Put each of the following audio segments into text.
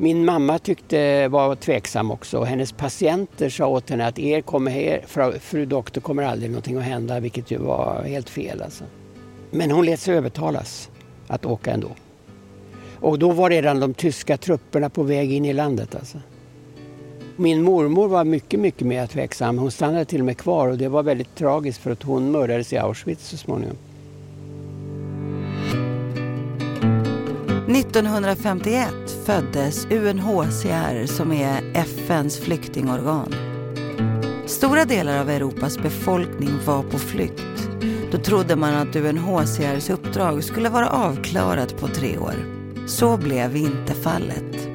Min mamma tyckte var tveksam också. Hennes patienter sa åt henne att er kommer här, fru doktor kommer aldrig någonting att hända, vilket ju var helt fel. Alltså. Men hon lät sig övertalas att åka ändå. Och då var redan de tyska trupperna på väg in i landet. Alltså. Min mormor var mycket, mycket mer tveksam. Hon stannade till och med kvar och det var väldigt tragiskt för att hon mördades i Auschwitz så småningom. 1951 föddes UNHCR som är FNs flyktingorgan. Stora delar av Europas befolkning var på flykt. Då trodde man att UNHCRs uppdrag skulle vara avklarat på tre år. Så blev inte fallet.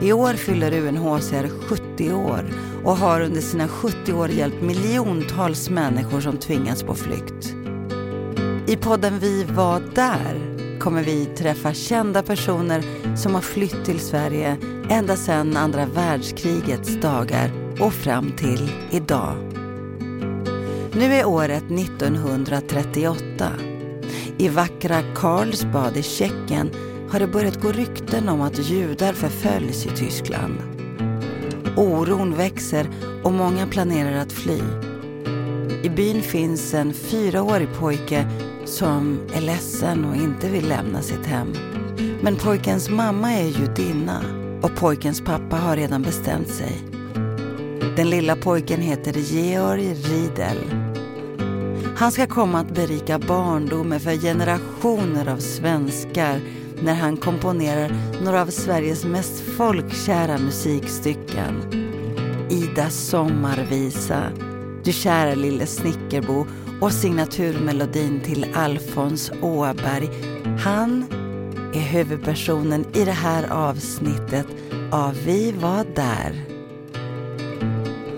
I år fyller UNHCR 70 år och har under sina 70 år hjälpt miljontals människor som tvingats på flykt. I podden Vi var där kommer vi träffa kända personer som har flytt till Sverige ända sedan andra världskrigets dagar och fram till idag. Nu är året 1938. I vackra Karlsbad i Tjeckien har det börjat gå rykten om att judar förföljs i Tyskland. Oron växer och många planerar att fly. I byn finns en fyraårig pojke som är ledsen och inte vill lämna sitt hem. Men pojkens mamma är judinna och pojkens pappa har redan bestämt sig. Den lilla pojken heter Georg Riedel. Han ska komma att berika barndomen för generationer av svenskar när han komponerar några av Sveriges mest folkkära musikstycken. Idas sommarvisa, Du kära lille snickerbo och signaturmelodin till Alfons Åberg. Han är huvudpersonen i det här avsnittet av Vi var där.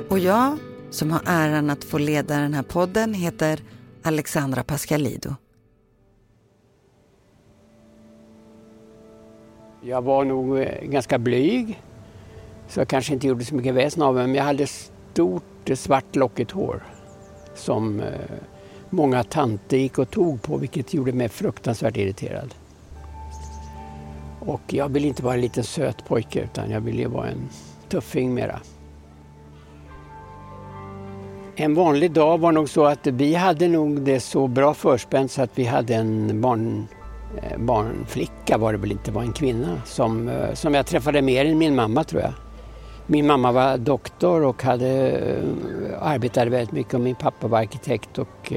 Och jag, som har äran att få leda den här podden, heter Alexandra Pascalido. Jag var nog eh, ganska blyg, så jag kanske inte gjorde så mycket väsen av mig, men jag hade stort eh, svart lockigt hår som eh, många tanter gick och tog på vilket gjorde mig fruktansvärt irriterad. Och jag ville inte vara en liten söt pojke utan jag ville vara en tuffing mera. En vanlig dag var nog så att vi hade nog det så bra förspänt så att vi hade en barn, eh, barnflicka var det väl inte, var en kvinna som, eh, som jag träffade mer än min mamma tror jag. Min mamma var doktor och hade, eh, arbetade väldigt mycket och min pappa var arkitekt och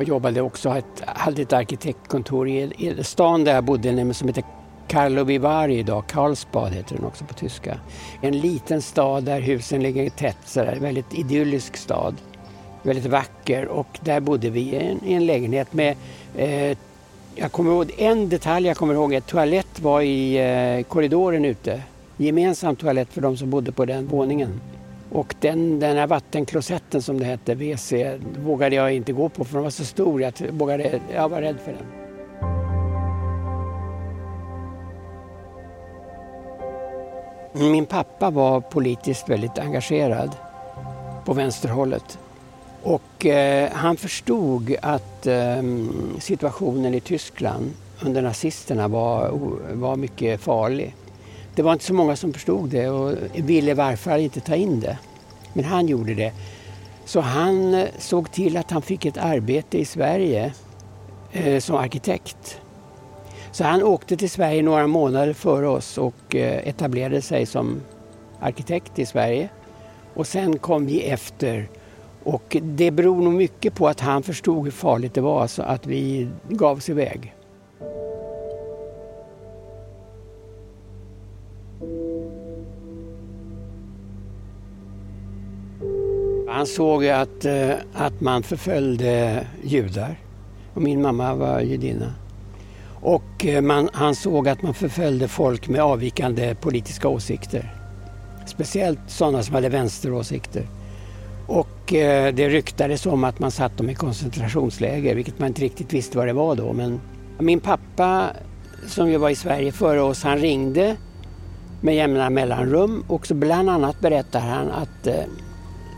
och jobbade också, ett, hade ett arkitektkontor i, i stan där jag bodde som heter Carlo Vivari idag, Karlsbad heter den också på tyska. En liten stad där husen ligger tätt, sådär, väldigt idyllisk stad. Väldigt vacker och där bodde vi i en, i en lägenhet med eh, jag kommer ihåg, en detalj jag kommer ihåg, att toalett var i eh, korridoren ute. Gemensam toalett för de som bodde på den våningen. Och den, den här vattenklosetten som det hette, WC, vågade jag inte gå på för den var så stor. Jag, vågade, jag var rädd för den. Min pappa var politiskt väldigt engagerad på vänsterhållet. Och eh, han förstod att eh, situationen i Tyskland under nazisterna var, var mycket farlig. Det var inte så många som förstod det och ville varför inte ta in det. Men han gjorde det. Så han eh, såg till att han fick ett arbete i Sverige eh, som arkitekt. Så han åkte till Sverige några månader före oss och eh, etablerade sig som arkitekt i Sverige. Och sen kom vi efter. Och det beror nog mycket på att han förstod hur farligt det var så att vi gav oss iväg. Han såg att, eh, att man förföljde judar. Och min mamma var judinna. Och eh, man, han såg att man förföljde folk med avvikande politiska åsikter. Speciellt sådana som hade vänsteråsikter. Och eh, det ryktades om att man satt dem i koncentrationsläger, vilket man inte riktigt visste vad det var då. Men min pappa, som ju var i Sverige före oss, han ringde med jämna mellanrum och så bland annat berättar han att eh,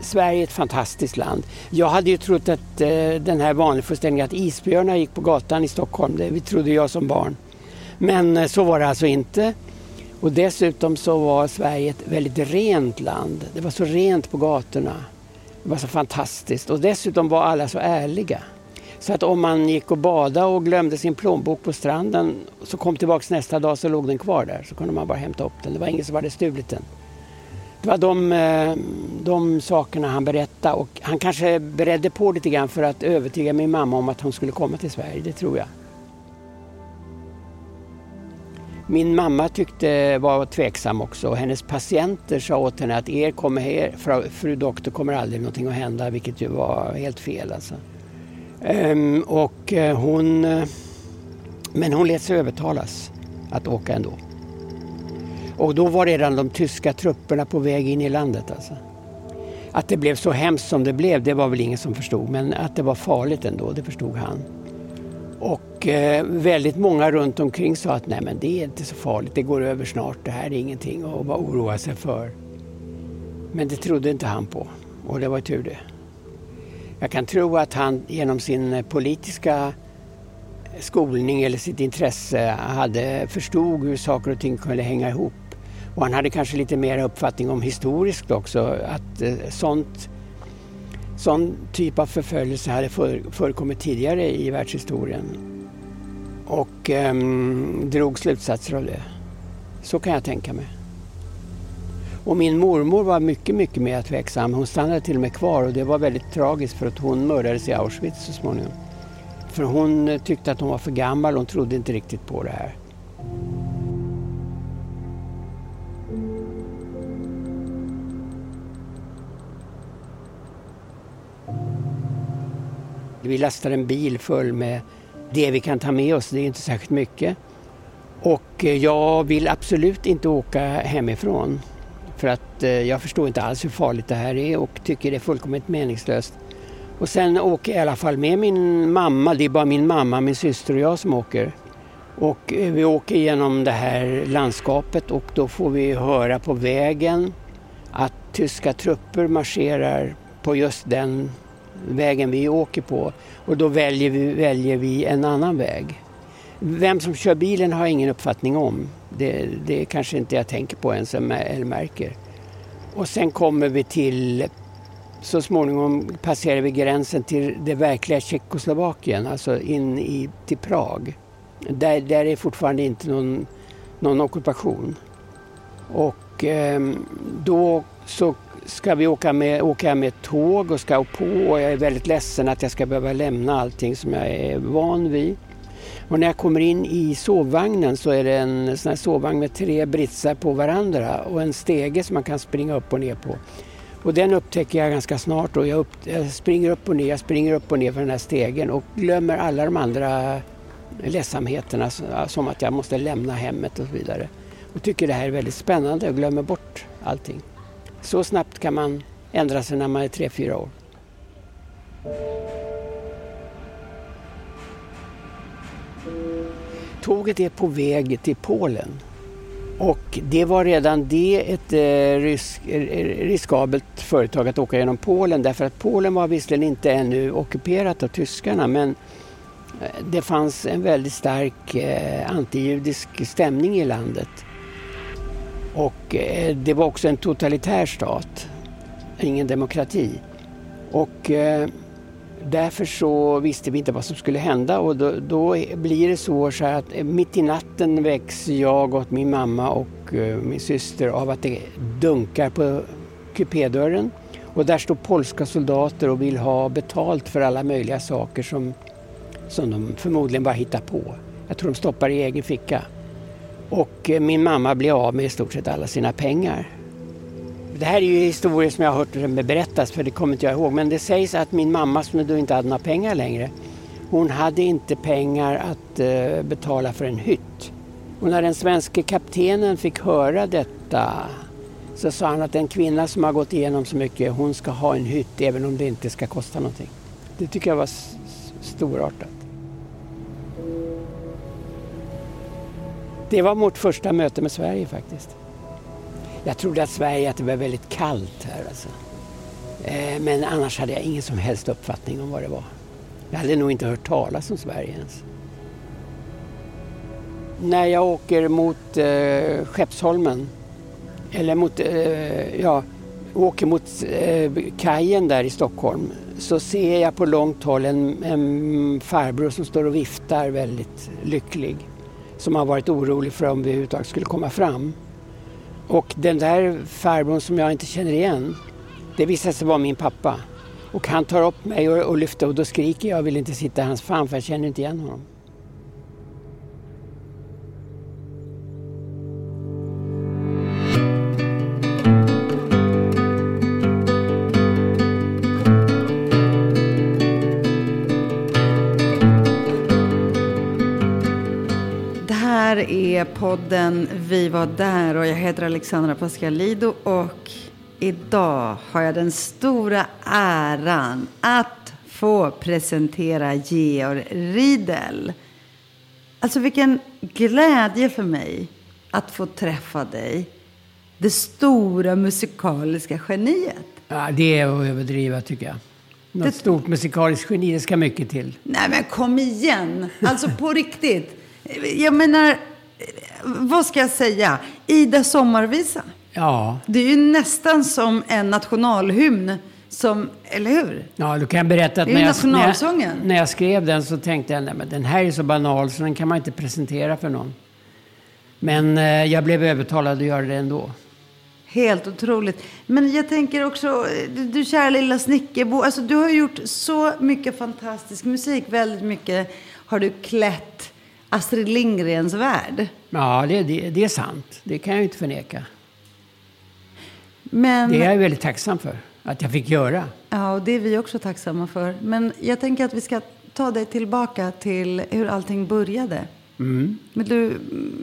Sverige är ett fantastiskt land. Jag hade ju trott att eh, den här vaneföreställningen att isbjörnar gick på gatan i Stockholm, det trodde jag som barn. Men eh, så var det alltså inte. Och dessutom så var Sverige ett väldigt rent land. Det var så rent på gatorna. Det var så fantastiskt. Och dessutom var alla så ärliga. Så att om man gick och badade och glömde sin plånbok på stranden så kom tillbaks nästa dag så låg den kvar där. Så kunde man bara hämta upp den. Det var ingen som hade stulit den. Det var de, eh, de sakerna han berättade och han kanske beredde på lite grann för att övertyga min mamma om att hon skulle komma till Sverige, det tror jag. Min mamma tyckte var tveksam också och hennes patienter sa åt henne att er kommer här, fru, fru doktor kommer aldrig någonting att hända, vilket ju var helt fel alltså. Ehm, och eh, hon, eh, men hon lät sig övertalas att åka ändå. Och då var redan de tyska trupperna på väg in i landet. Alltså. Att det blev så hemskt som det blev, det var väl ingen som förstod. Men att det var farligt ändå, det förstod han. Och eh, väldigt många runt omkring sa att nej men det är inte så farligt, det går över snart, det här är ingenting att oroa sig för. Men det trodde inte han på och det var tur det. Jag kan tro att han genom sin eh, politiska skolning eller sitt intresse hade förstod hur saker och ting kunde hänga ihop. Och han hade kanske lite mer uppfattning om historiskt också, att eh, sånt, sån typ av förföljelse hade förekommit tidigare i världshistorien. Och um, drog slutsatser av det. Så kan jag tänka mig. Och min mormor var mycket, mycket mer tveksam. Hon stannade till och med kvar och det var väldigt tragiskt för att hon mördades i Auschwitz så småningom. För hon eh, tyckte att hon var för gammal, hon trodde inte riktigt på det här. Vi lastar en bil full med det vi kan ta med oss, det är inte särskilt mycket. Och eh, jag vill absolut inte åka hemifrån. För att eh, jag förstår inte alls hur farligt det här är och tycker det är fullkomligt meningslöst. Och sen åker jag i alla fall med min mamma, det är bara min mamma, min syster och jag som åker. Och eh, vi åker genom det här landskapet och då får vi höra på vägen att tyska trupper marscherar på just den vägen vi åker på och då väljer vi, väljer vi en annan väg. Vem som kör bilen har jag ingen uppfattning om. Det, det kanske inte jag tänker på ens eller märker. Och sen kommer vi till, så småningom passerar vi gränsen till det verkliga Tjeckoslovakien, alltså in i, till Prag. Där, där är fortfarande inte någon, någon ockupation. Och eh, då så ska vi åka med, åka med tåg och ska på och jag är väldigt ledsen att jag ska behöva lämna allting som jag är van vid. Och när jag kommer in i sovvagnen så är det en sån här sovvagn med tre britsar på varandra och en stege som man kan springa upp och ner på. Och den upptäcker jag ganska snart och jag, upp, jag springer upp och ner, jag springer upp och ner för den här stegen och glömmer alla de andra ledsamheterna som att jag måste lämna hemmet och så vidare. Och tycker det här är väldigt spännande och glömmer bort allting. Så snabbt kan man ändra sig när man är tre fyra år. Tåget är på väg till Polen. Och det var redan det ett eh, risk, eh, eh, riskabelt företag att åka genom Polen därför att Polen var visserligen inte ännu ockuperat av tyskarna men det fanns en väldigt stark antijudisk stämning i landet. Och eh, det var också en totalitär stat, ingen demokrati. Och eh, därför så visste vi inte vad som skulle hända och då, då blir det så, så att eh, mitt i natten väcks jag och min mamma och min syster av att det dunkar på kupédörren. Och där står polska soldater och vill ha betalt för alla möjliga saker som, som de förmodligen bara hittar på. Jag tror de stoppar i egen ficka. Och eh, min mamma blev av med i stort sett alla sina pengar. Det här är ju historier som jag har hört berättas för det kommer inte jag ihåg. Men det sägs att min mamma som då inte hade några pengar längre, hon hade inte pengar att eh, betala för en hytt. Och när den svenska kaptenen fick höra detta så sa han att en kvinna som har gått igenom så mycket, hon ska ha en hytt även om det inte ska kosta någonting. Det tycker jag var storartat. Det var vårt första möte med Sverige faktiskt. Jag trodde att Sverige, att det var väldigt kallt här alltså. Eh, men annars hade jag ingen som helst uppfattning om vad det var. Jag hade nog inte hört talas om Sverige ens. När jag åker mot eh, Skeppsholmen, eller mot, eh, ja, åker mot eh, kajen där i Stockholm så ser jag på långt håll en, en farbror som står och viftar väldigt lycklig. Som har varit orolig för om vi överhuvudtaget skulle komma fram. Och den där farbrorn som jag inte känner igen, det visade sig vara min pappa. Och han tar upp mig och, och lyfter och då skriker jag och vill inte sitta i hans famn för jag känner inte igen honom. Podden Vi var där och jag heter Alexandra Pascalido och idag har jag den stora äran att få presentera Georg Riedel. Alltså vilken glädje för mig att få träffa dig. Det stora musikaliska geniet. Ja, det är att överdriva tycker jag. Något Det- stort musikaliskt geni, det ska mycket till. Nej men kom igen! Alltså på riktigt. Jag menar, vad ska jag säga? Ida sommarvisa. Ja, Det är ju nästan som en nationalhymn. Som, eller hur? ja då kan berätta att när jag, när, jag, när jag skrev den så tänkte jag att den här är så banal så den kan man inte presentera för någon. Men eh, jag blev övertalad att göra det ändå. Helt otroligt. Men jag tänker också, du, du kära lilla Snickerbo. Alltså du har gjort så mycket fantastisk musik. Väldigt mycket har du klätt Astrid Lindgrens värld. Ja, det, det, det är sant. Det kan jag inte förneka. Men, Det är jag väldigt tacksam för att jag fick göra. Ja, och det är vi också tacksamma för. Men jag tänker att vi ska ta dig tillbaka till hur allting började. Mm. Men du,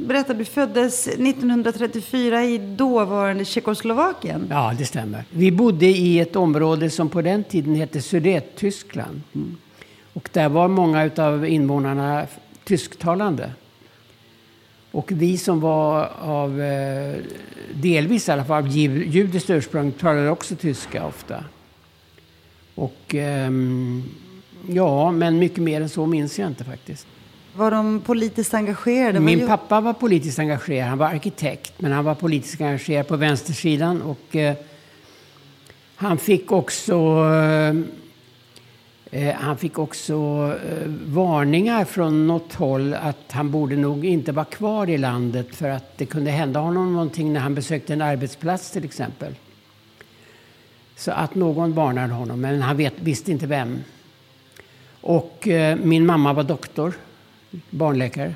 berätta, du föddes 1934 i dåvarande Tjeckoslovakien. Ja, det stämmer. Vi bodde i ett område som på den tiden hette Sudettyskland. Och där var många av invånarna tysktalande. Och vi som var av, eh, delvis i alla fall, av ju- judiskt ursprung talade också tyska ofta. Och ehm, ja, men mycket mer än så minns jag inte faktiskt. Var de politiskt engagerade? Min pappa var politiskt engagerad. Han var arkitekt, men han var politiskt engagerad på vänstersidan. Och, eh, han fick också, eh, han fick också eh, varningar från något håll att han borde nog inte vara kvar i landet för att det kunde hända honom någonting när han besökte en arbetsplats till exempel. Så att någon varnade honom, men han vet, visste inte vem. Och eh, min mamma var doktor, barnläkare.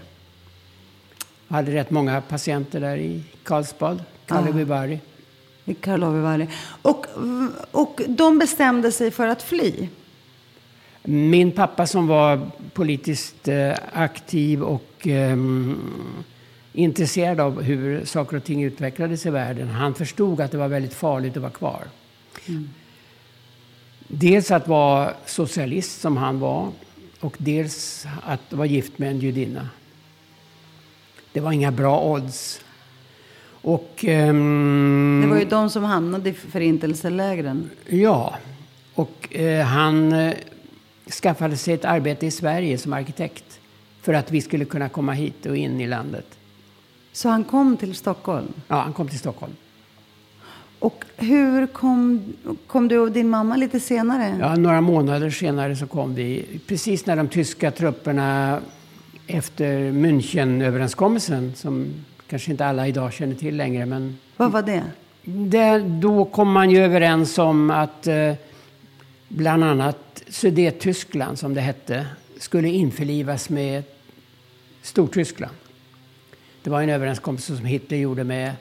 Jag hade rätt många patienter där i Karlsbad, Karlovy I Karlovy Vary. Och, och de bestämde sig för att fly. Min pappa som var politiskt eh, aktiv och ehm, intresserad av hur saker och ting utvecklades i världen. Han förstod att det var väldigt farligt att vara kvar. Dels att vara socialist som han var och dels att vara gift med en judinna. Det var inga bra odds. Och, ehm, Det var ju de som hamnade i förintelselägren. Ja, och eh, han eh, skaffade sig ett arbete i Sverige som arkitekt för att vi skulle kunna komma hit och in i landet. Så han kom till Stockholm. Ja, han kom till Stockholm. Och hur kom, kom du och din mamma lite senare? Ja, några månader senare så kom vi, precis när de tyska trupperna efter Münchenöverenskommelsen, som kanske inte alla idag känner till längre, men Vad var det? det, då kom man ju överens om att eh, bland annat Sudettyskland, som det hette, skulle införlivas med Stortyskland. Det var en överenskommelse som Hitler gjorde med,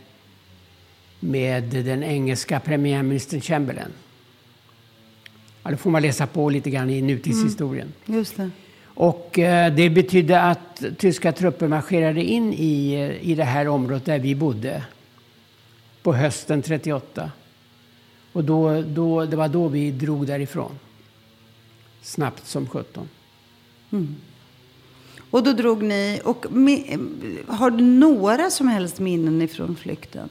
med den engelska premiärministern Chamberlain. Ja, då får man läsa på lite grann i nutidshistorien. Just det. Och eh, det betydde att tyska trupper marscherade in i, eh, i det här området där vi bodde på hösten 38. Och då, då, det var då vi drog därifrån. Snabbt som sjutton. Och då drog ni. Och har du några som helst minnen ifrån flykten?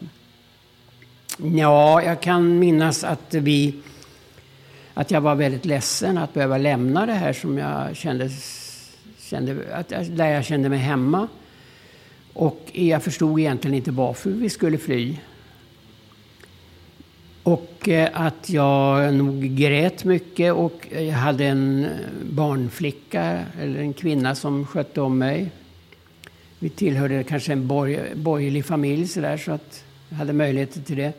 Ja, jag kan minnas att vi att jag var väldigt ledsen att behöva lämna det här som jag kände, kände att, där jag kände mig hemma. Och jag förstod egentligen inte varför vi skulle fly. Och eh, att jag nog grät mycket och jag hade en barnflicka, eller en kvinna som skötte om mig. Vi tillhörde kanske en borg, borgerlig familj så, där, så att jag hade möjligheter till det.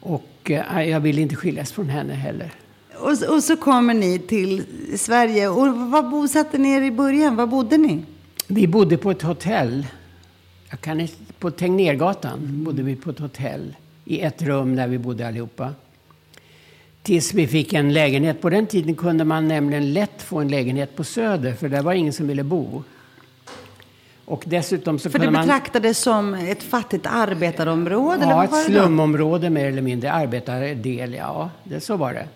Och eh, jag ville inte skiljas från henne heller. Och, och, så kommer ni till Sverige. Och var bosatte ni er i början? Var bodde ni? Vi bodde på ett hotell. Jag kan, på Tegnérgatan bodde vi på ett hotell. I ett rum där vi bodde allihopa. Tills vi fick en lägenhet. På den tiden kunde man nämligen lätt få en lägenhet på Söder. För där var ingen som ville bo. Och dessutom så För det betraktades man... som ett fattigt arbetarområde? Ja, ett slumområde mer eller mindre. Arbetardel, ja. Det, så var det.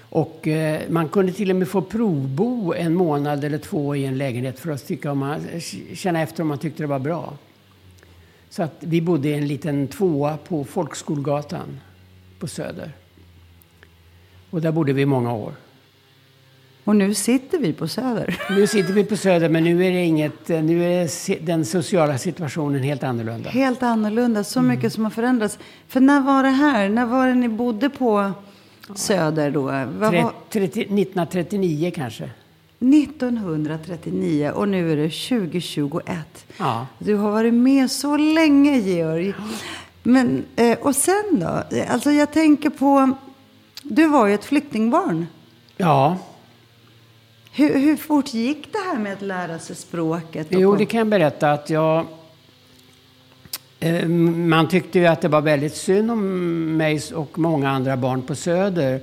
Och eh, man kunde till och med få provbo en månad eller två i en lägenhet för att tycka om man, känna efter om man tyckte det var bra. Så att vi bodde i en liten tvåa på Folkskolgatan på Söder. Och där bodde vi i många år. Och nu sitter vi på Söder. Nu sitter vi på Söder, men nu är, det inget, nu är den sociala situationen helt annorlunda. Helt annorlunda, så mycket mm. som har förändrats. För när var det här? När var det ni bodde på Söder då? Vad 30, 1939 kanske. 1939 och nu är det 2021. Ja. Du har varit med så länge, Georg. Men, eh, och sen då? Alltså jag tänker på, du var ju ett flyktingbarn. Ja. Hur, hur fort gick det här med att lära sig språket? Jo, det kan jag berätta att jag Eh, man tyckte ju att det var väldigt synd om mig och många andra barn på Söder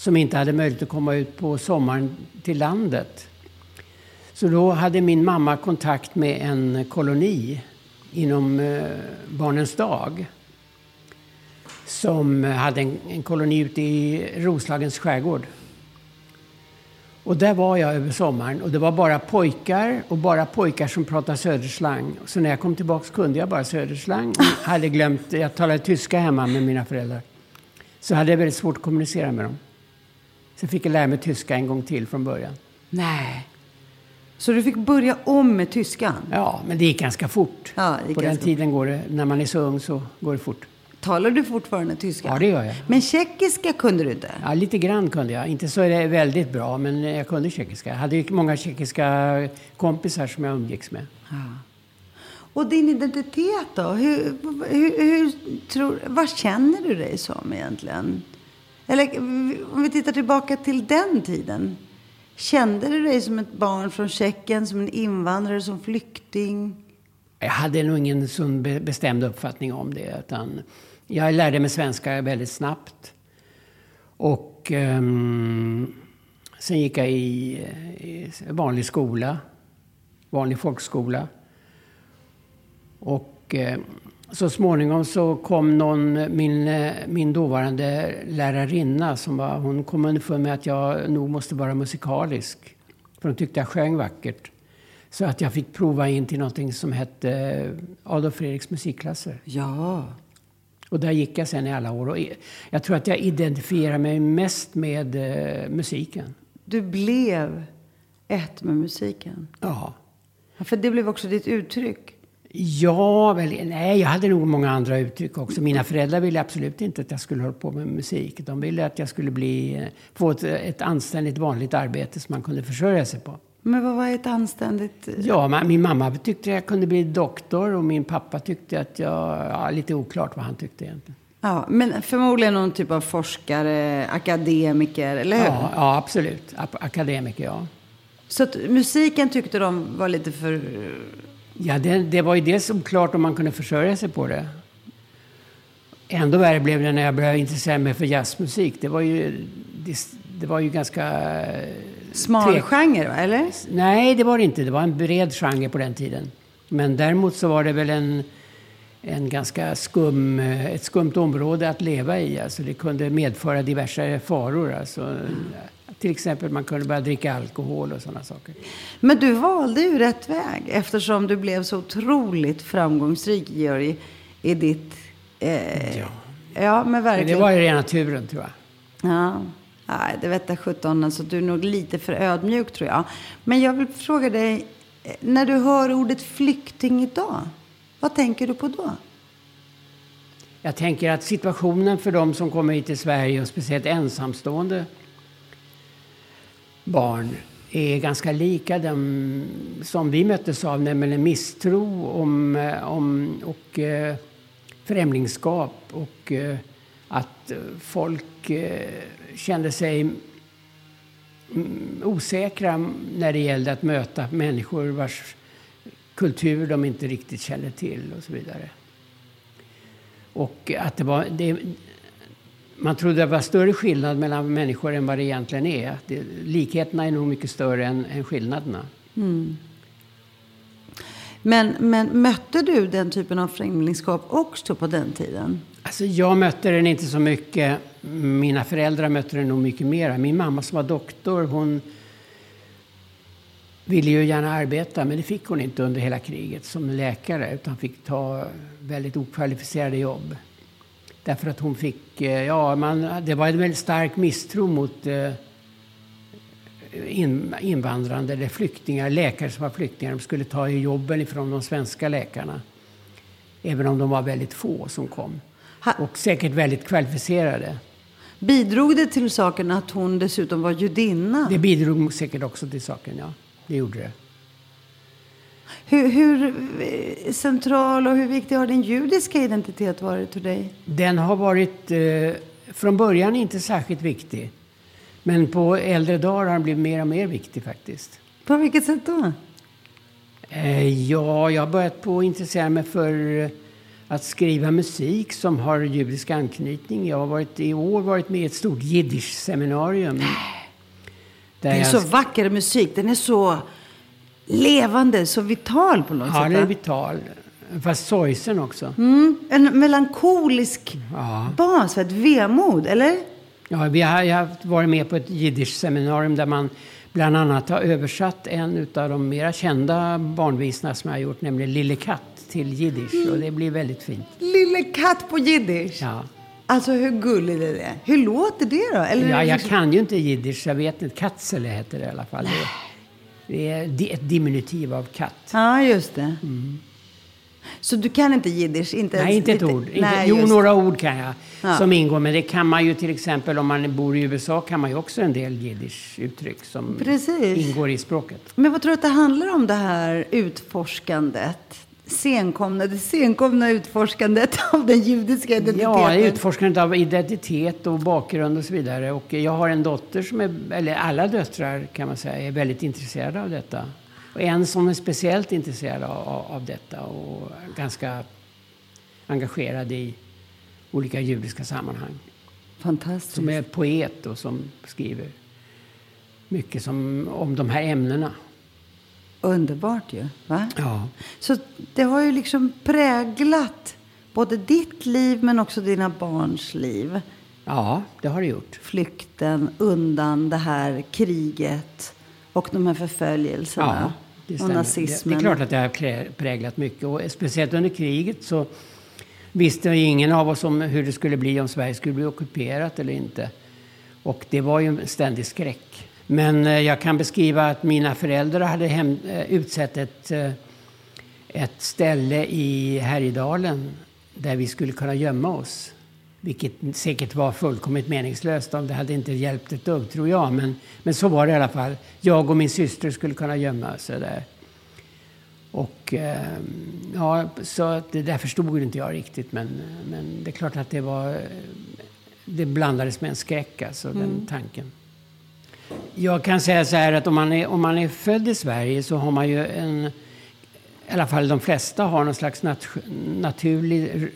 som inte hade möjlighet att komma ut på sommaren till landet. Så då hade min mamma kontakt med en koloni inom eh, Barnens dag som hade en, koloni ute i Roslagens skärgård. Och där var jag över sommaren och det var bara pojkar och bara pojkar som pratade söderslang. Så när jag kom tillbaka kunde jag bara söderslang. hade glömt, jag talade tyska hemma med mina föräldrar. Så hade jag väldigt svårt att kommunicera med dem. Så fick jag lära mig tyska en gång till från början. Nej. Så du fick börja om med tyskan? Ja, men det gick ganska fort. Ja, På den tiden går det, när man är så ung så går det fort. Talar du fortfarande tyska? Ja, det gör jag. Men tjeckiska kunde du inte? Ja, lite grann kunde jag. Inte så är det väldigt bra, men jag kunde tjeckiska. Jag hade många tjeckiska kompisar som jag umgicks med. Ja. Och din identitet då? Hur, hur, hur, tror, vad känner du dig som egentligen? Eller om vi tittar tillbaka till den tiden. Kände du dig som ett barn från Tjeckien, som en invandrare, som flykting? Jag hade nog ingen sån bestämd uppfattning om det. Utan jag lärde mig svenska väldigt snabbt. Och um, sen gick jag i, i vanlig skola, vanlig folkskola. Och ehm, så småningom så kom någon, min, min dåvarande lärarinna, som var, hon kom underfund med att jag nog måste vara musikalisk. För hon tyckte jag sjöng vackert. Så att jag fick prova in till någonting som hette Adolf Fredriks musikklasser. Ja. Och där gick jag sen i alla år. Och jag tror att jag identifierar mig mest med eh, musiken. Du blev ett med musiken? Ja. ja. För det blev också ditt uttryck? Ja, väl, nej, jag hade nog många andra uttryck också. Mina föräldrar ville absolut inte att jag skulle hålla på med musik. De ville att jag skulle bli, eh, få ett, ett anständigt vanligt arbete som man kunde försörja sig på. Men vad var ett anständigt... Ja, min mamma tyckte jag kunde bli doktor och min pappa tyckte att jag... Ja, lite oklart vad han tyckte egentligen. Ja, men förmodligen någon typ av forskare, akademiker, eller hur? Ja, ja absolut. Akademiker, ja. Så att musiken tyckte de var lite för... Ja, det, det var ju dels oklart om man kunde försörja sig på det. Ändå värre blev det när jag började intressera mig för jazzmusik. Det var ju, det, det var ju ganska Smal genre, eller? Nej, det var det inte. Det var en bred genre på den tiden. Men däremot så var det väl en, en ganska skum, ett skumt område att leva i. Alltså det kunde medföra diverse faror. Alltså, mm. Till exempel man kunde börja dricka alkohol och sådana saker. Men du valde ju rätt väg eftersom du blev så otroligt framgångsrik, Georg, i ditt... Eh, ja. ja, men verkligen. Men det var ju rena turen, tror jag. Ja. Nej, det vete sjutton. Alltså, du är nog lite för ödmjuk tror jag. Men jag vill fråga dig. Eh, när du hör ordet flykting idag, vad tänker du på då? Jag tänker att situationen för de som kommer hit till Sverige och speciellt ensamstående barn är ganska lika dem som vi möttes av, nämligen misstro om, eh, om, och eh, främlingskap och eh, att folk eh, kände sig mm, osäkra när det gällde att möta människor vars kultur de inte riktigt kände till och så vidare. Och att det var, det, man trodde det var större skillnad mellan människor än vad det egentligen är. Det, likheterna är nog mycket större än, än skillnaderna. Mm. Men, men mötte du den typen av främlingskap också på den tiden? Alltså jag mötte den inte så mycket. Mina föräldrar mötte den nog mycket mer. Min mamma som var doktor, hon ville ju gärna arbeta, men det fick hon inte under hela kriget som läkare, utan fick ta väldigt okvalificerade jobb. Därför att hon fick, eh, ja, man, det var en väldigt stark misstro mot eh, in, invandrande eller flyktingar, läkare som var flyktingar. De skulle ta jobben ifrån de svenska läkarna. Även om de var väldigt få som kom. Och säkert väldigt kvalificerade. Bidrog det till saken att hon dessutom var judinna? Det bidrog säkert också till saken, ja. Det gjorde det. Hur, hur, eh, central och hur viktig har din judiska identitet varit för dig? Den har varit eh, från början inte särskilt viktig. Men på äldre dagar har den blivit mer och mer viktig faktiskt. På vilket sätt då? Eh, ja, jag har börjat på att intressera mig för eh, att skriva musik som har judisk anknytning. Jag har varit, i år varit med i ett stort jiddisch-seminarium. Det är så vacker musik. Den är så levande, så vital på något ja, sätt. Ja, den är vital. Fast sorgsen också. Mm, en melankolisk ja. bas, ett vemod, eller? Ja, vi har, jag har varit med på ett jiddisch-seminarium där man bland annat har översatt en av de mera kända barnvisorna som jag har gjort, nämligen Lille katt till jiddisch. Och det blir väldigt fint. Lille katt på jiddisch? Ja. Alltså hur gulligt är det? Hur låter det då? Eller ja, jag kan ju inte jiddisch. Jag vet inte. Katzele heter det i alla fall. Det är ett diminutiv av katt. Ja, just det. Mm. Så du kan inte jiddisch? Inte Nej, inte ett ord. Nej, jo, några ord kan jag ja. som ingår. Men det kan man ju till exempel om man bor i USA kan man ju också en del jiddisch-uttryck som Precis. ingår i språket. Men vad tror du att det handlar om det här utforskandet? Senkomna, det senkomna utforskandet av den judiska identiteten? Ja, utforskandet av identitet och bakgrund och så vidare. Och jag har en dotter som är, eller alla döttrar kan man säga, är väldigt intresserade av detta. Och en som är speciellt intresserad av, av detta och ganska engagerad i olika judiska sammanhang. Fantastiskt. Som är poet och som skriver mycket som, om de här ämnena. Underbart ju. Va? Ja. Så det har ju liksom präglat både ditt liv men också dina barns liv. Ja, det har det gjort. Flykten undan det här kriget och de här förföljelserna. Ja, och nazismen. Det, det, är klart att det har präglat mycket. Och speciellt under kriget så visste ingen av oss om hur det skulle bli om Sverige skulle bli ockuperat eller inte. Och det var ju en ständig skräck. Men eh, jag kan beskriva att mina föräldrar hade hem, eh, utsett ett, eh, ett ställe i Härjedalen där vi skulle kunna gömma oss. Vilket säkert var fullkomligt meningslöst. Det hade inte hjälpt ett dugg, tror jag. Men, men så var det i alla fall. Jag och min syster skulle kunna gömma oss där. Och ja, så det där förstod inte jag riktigt. Men, men det är klart att det var... Det blandades med en skräck, alltså, mm. den tanken. Jag kan säga så här att om man, är, om man är född i Sverige så har man ju en, i alla fall de flesta har någon slags nat, naturlig,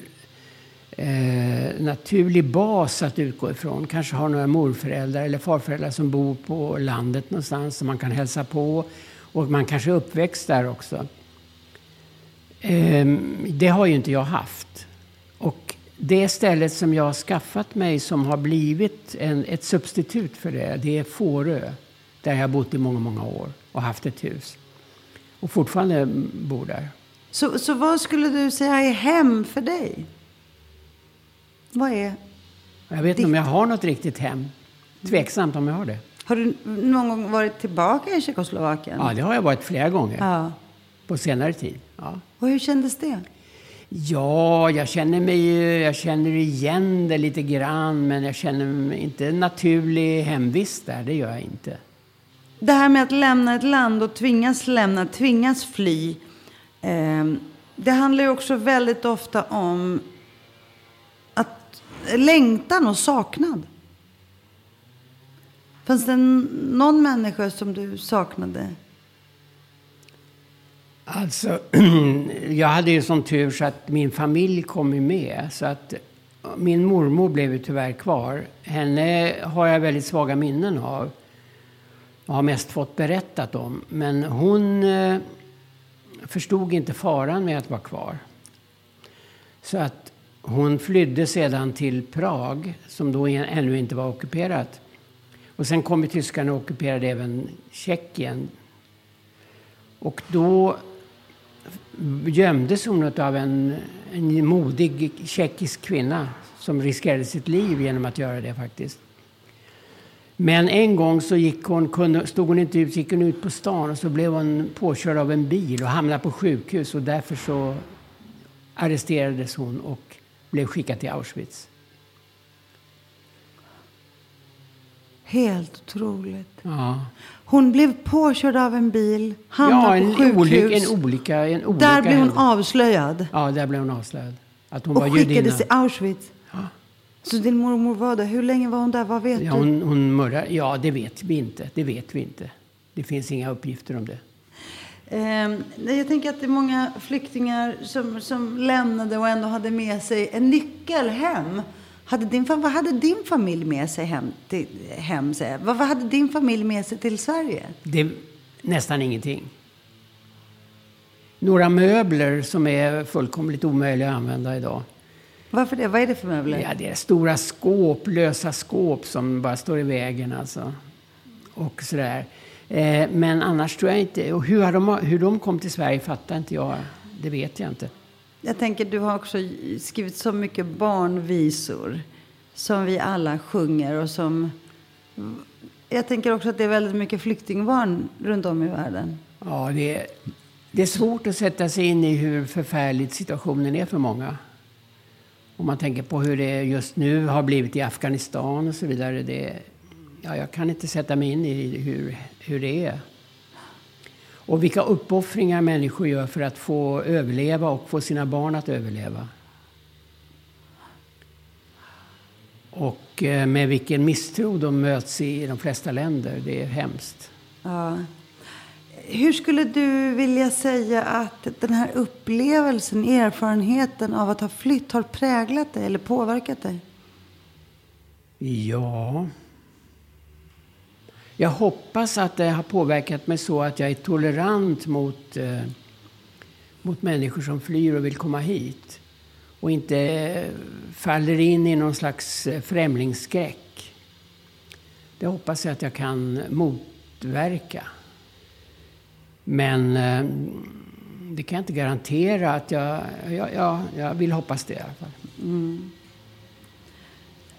eh, naturlig bas att utgå ifrån. Kanske har några morföräldrar eller farföräldrar som bor på landet någonstans som man kan hälsa på. Och man kanske är uppväxt där också. Eh, det har ju inte jag haft. Det stället som jag har skaffat mig som har blivit en, ett substitut för det, det är Fårö. Där jag har bott i många, många år och haft ett hus. Och fortfarande bor där. Så, så vad skulle du säga är hem för dig? Vad är Jag vet inte om jag har något riktigt hem. Tveksamt om jag har det. Har du någon gång varit tillbaka i Tjeckoslovakien? Ja, det har jag varit flera gånger Ja. på senare tid. Ja. Och hur kändes det? Ja, jag känner mig jag känner igen det lite grann, men jag känner mig inte naturlig hemvist där. Det gör jag inte. Det här med att lämna ett land och tvingas lämna, tvingas fly. Eh, det handlar ju också väldigt ofta om att längtan och saknad. Fanns det någon människa som du saknade? Alltså, jag hade ju sån tur så att min familj kom ju med. Så att min mormor blev ju tyvärr kvar. Henne har jag väldigt svaga minnen av. Jag har mest fått berättat om. Men hon eh, förstod inte faran med att vara kvar. Så att hon flydde sedan till Prag, som då ännu inte var ockuperat. Och sen kom ju tyskarna och ockuperade även Tjeckien. Och då gömdes hon av en, en modig tjeckisk kvinna som riskerade sitt liv genom att göra det faktiskt. Men en gång så gick hon, kunde, stod hon inte ut, gick hon ut på stan och så blev hon påkörd av en bil och hamnade på sjukhus och därför så arresterades hon och blev skickad till Auschwitz. Helt otroligt. Ja, Hon blev påkörd av en bil, hamnade ja på sjukhus. olycka, en olycka. En olycka Där blev hon hände. avslöjad Ja, där blev hon avslöjad. Att hon och var skickades judinna. till Auschwitz. Så din mormor var där. Hur länge var hon där? Vad vet Ja, du? hon, hon mördade. Ja, det vet vi inte. Det vet vi inte. Det finns inga uppgifter om det. Nej, jag tänker att det är många flyktingar som, som lämnade och ändå hade med sig en nyckel hem. Hade din, vad hade din familj med sig hem? Till, hem säger vad, vad hade din familj med sig till Sverige? Det nästan ingenting. Några möbler som är fullkomligt omöjliga att använda idag. Varför det? Vad är det för möbler? Ja, det är stora skåp, lösa skåp som bara står i vägen alltså. Och sådär. Eh, men annars tror jag inte... Och hur, har de, hur de kom till Sverige fattar inte jag. Det vet jag inte. Jag tänker, du har också skrivit så mycket barnvisor som vi alla sjunger och som... Jag tänker också att det är väldigt mycket flyktingbarn runt om i världen. Ja, det är, det är svårt att sätta sig in i hur förfärligt situationen är för många. Om man tänker på hur det just nu har blivit i Afghanistan och så vidare. Det, ja, jag kan inte sätta mig in i hur, hur det är. Och vilka uppoffringar människor gör för att få överleva och få sina barn att överleva. Och eh, med vilken misstro de möts i de flesta länder. Det är hemskt. Ja. Hur skulle du vilja säga att den här upplevelsen, erfarenheten av att ha flytt har präglat dig eller påverkat dig? Ja... Jag hoppas att det har påverkat mig så att jag är tolerant mot, eh, mot människor som flyr och vill komma hit. Och inte eh, faller in i någon slags eh, främlingsskräck. Det hoppas jag att jag kan motverka. Men eh, det kan jag inte garantera att jag... Ja, ja, jag vill hoppas det i alla fall. Mm.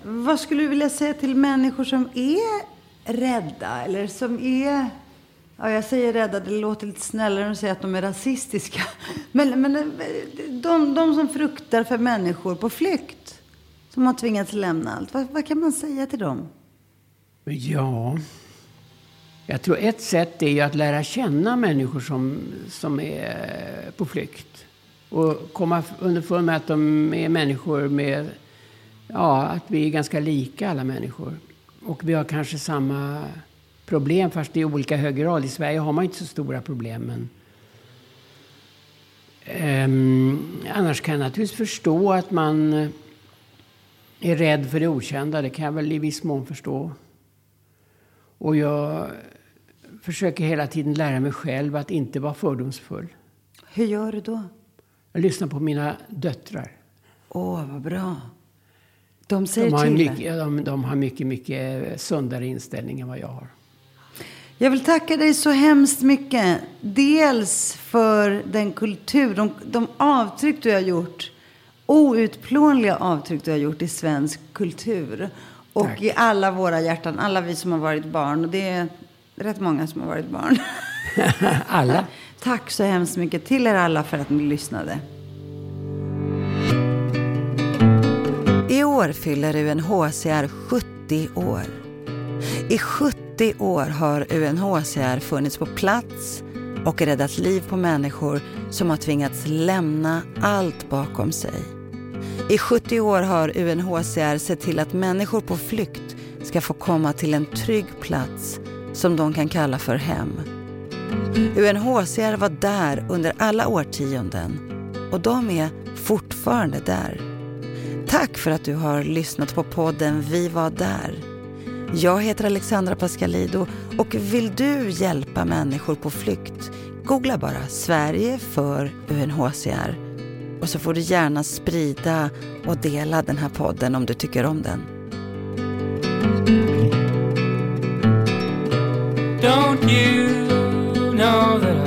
Vad skulle du vilja säga till människor som är rädda eller som är... Ja, jag säger rädda, det låter lite snällare än att säga att de är rasistiska. Men, men eh, de, de som fruktar för människor på flykt, som har tvingats lämna allt, vad, vad kan man säga till dem? Ja, jag tror ett sätt är ju att lära känna människor som, som är på flykt. Och komma underfund med att de är människor med, ja, att vi är ganska lika alla människor. Och vi har kanske samma problem fast i olika hög grad. I Sverige har man inte så stora problem. Men, Ehm, annars kan jag naturligtvis förstå att man är rädd för det okända. Det kan jag väl i viss mån förstå. Och jag försöker hela tiden lära mig själv att inte vara fördomsfull. Hur gör du då? Jag lyssnar på mina döttrar. Åh, vad bra. De säger De har, till mycket, de, de har mycket, mycket sundare inställning än vad jag har. Jag vill tacka dig så hemskt mycket. Dels för den kultur, de, de avtryck du har gjort. Outplånliga avtryck du har gjort i svensk kultur. Och Tack. i alla våra hjärtan, alla vi som har varit barn. Och det är rätt många som har varit barn. Alla. Tack så hemskt mycket till er alla för att ni lyssnade. År fyller UNHCR 70 år. I 70 år har UNHCR funnits på plats och räddat liv på människor som har tvingats lämna allt bakom sig. I 70 år har UNHCR sett till att människor på flykt ska få komma till en trygg plats som de kan kalla för hem. UNHCR var där under alla årtionden och de är fortfarande där. Tack för att du har lyssnat på podden Vi var där. Jag heter Alexandra Pascalido och vill du hjälpa människor på flykt? Googla bara Sverige för UNHCR och så får du gärna sprida och dela den här podden om du tycker om den. Don't you know that